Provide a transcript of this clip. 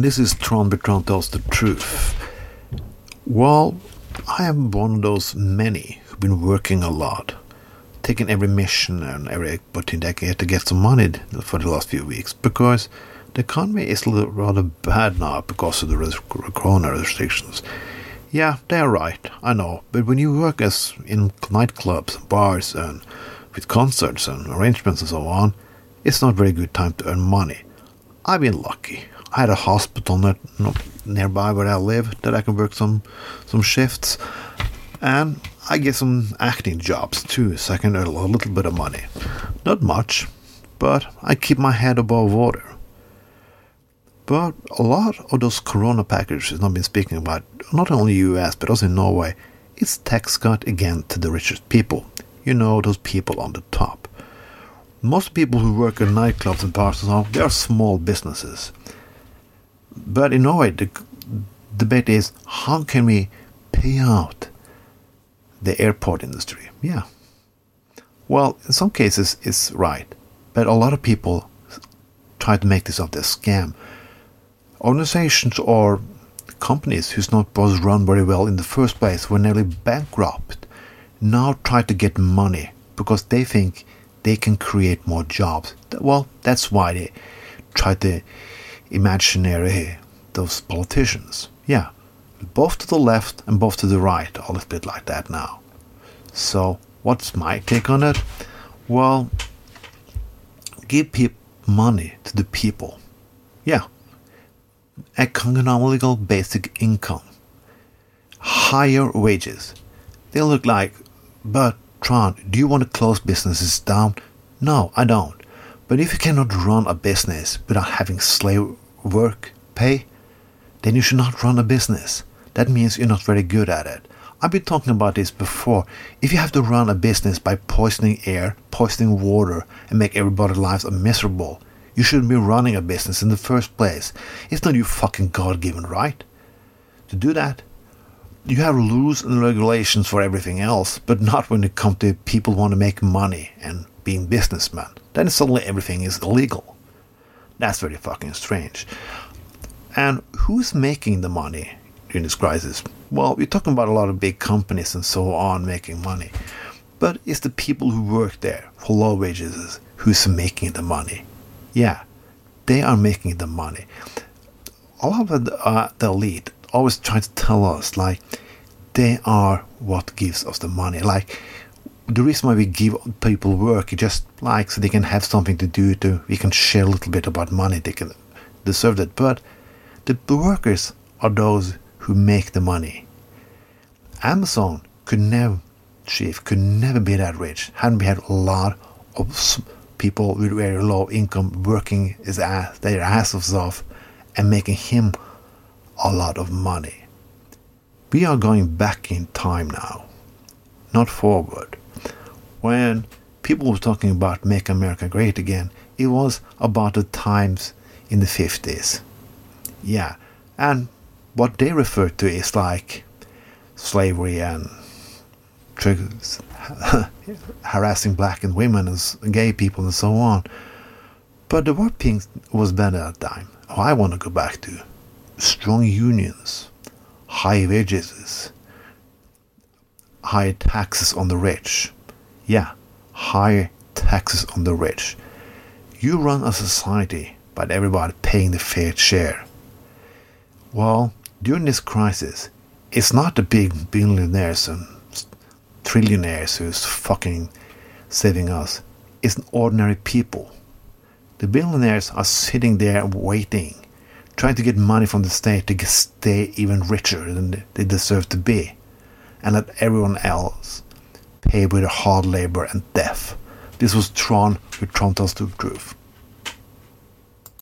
This is Tron Bertrand tells the truth. Well, I am one of those many who've been working a lot, taking every mission and every opportunity to get some money for the last few weeks because the economy is rather bad now because of the corona restrictions. Yeah, they're right, I know, but when you work as in nightclubs, bars, and with concerts and arrangements and so on, it's not a very good time to earn money. I've been lucky. I had a hospital not, not nearby where I live that I can work some some shifts, and I get some acting jobs too, so I can earn a little bit of money. Not much, but I keep my head above water. But a lot of those corona packages I've been speaking about, not only US but also in Norway, it's tax cut again to the richest people. You know, those people on the top. Most people who work in nightclubs and bars and so on, they are small businesses. But in Norway, the debate is how can we pay out the airport industry? Yeah. Well, in some cases, it's right. But a lot of people try to make this out a scam. Organizations or companies whose not was run very well in the first place were nearly bankrupt now try to get money because they think they can create more jobs. Well, that's why they try to imaginary those politicians. Yeah, both to the left and both to the right, all a bit like that now. So, what's my take on it? Well, give people money to the people. Yeah, economical basic income, higher wages. They look like, but Tron, do you want to close businesses down? No, I don't. But if you cannot run a business without having slave work pay, then you should not run a business. That means you're not very good at it. I've been talking about this before. If you have to run a business by poisoning air, poisoning water, and make everybody's lives miserable, you shouldn't be running a business in the first place. It's not your fucking God given right. To do that, you have rules and regulations for everything else, but not when it comes to people want to make money and being businessmen. Then suddenly everything is illegal. That's very fucking strange. And who's making the money during this crisis? Well, we're talking about a lot of big companies and so on making money. But it's the people who work there for low wages who's making the money. Yeah, they are making the money. A lot of the, uh, the elite always try to tell us like they are what gives us the money. Like the reason why we give people work is just like so they can have something to do to we can share a little bit about money they can deserve that. But the, the workers are those who make the money. Amazon could never chief could never be that rich. Hadn't we had a lot of people with very low income working his ass their asses off and making him a lot of money? We are going back in time now not forward when people were talking about Make America Great Again, it was about the times in the 50s. Yeah, and what they refer to is like slavery and triggers, harassing black and women and gay people and so on. But the working was better at that time. Oh, I want to go back to strong unions, high wages, high taxes on the rich yeah, higher taxes on the rich. You run a society by everybody paying the fair share. Well, during this crisis, it's not the big billionaires and trillionaires who's fucking saving us. It's ordinary people. The billionaires are sitting there waiting, trying to get money from the state to stay even richer than they deserve to be, and let everyone else paid with hard labor and death. This was Tron with Tron tells the truth.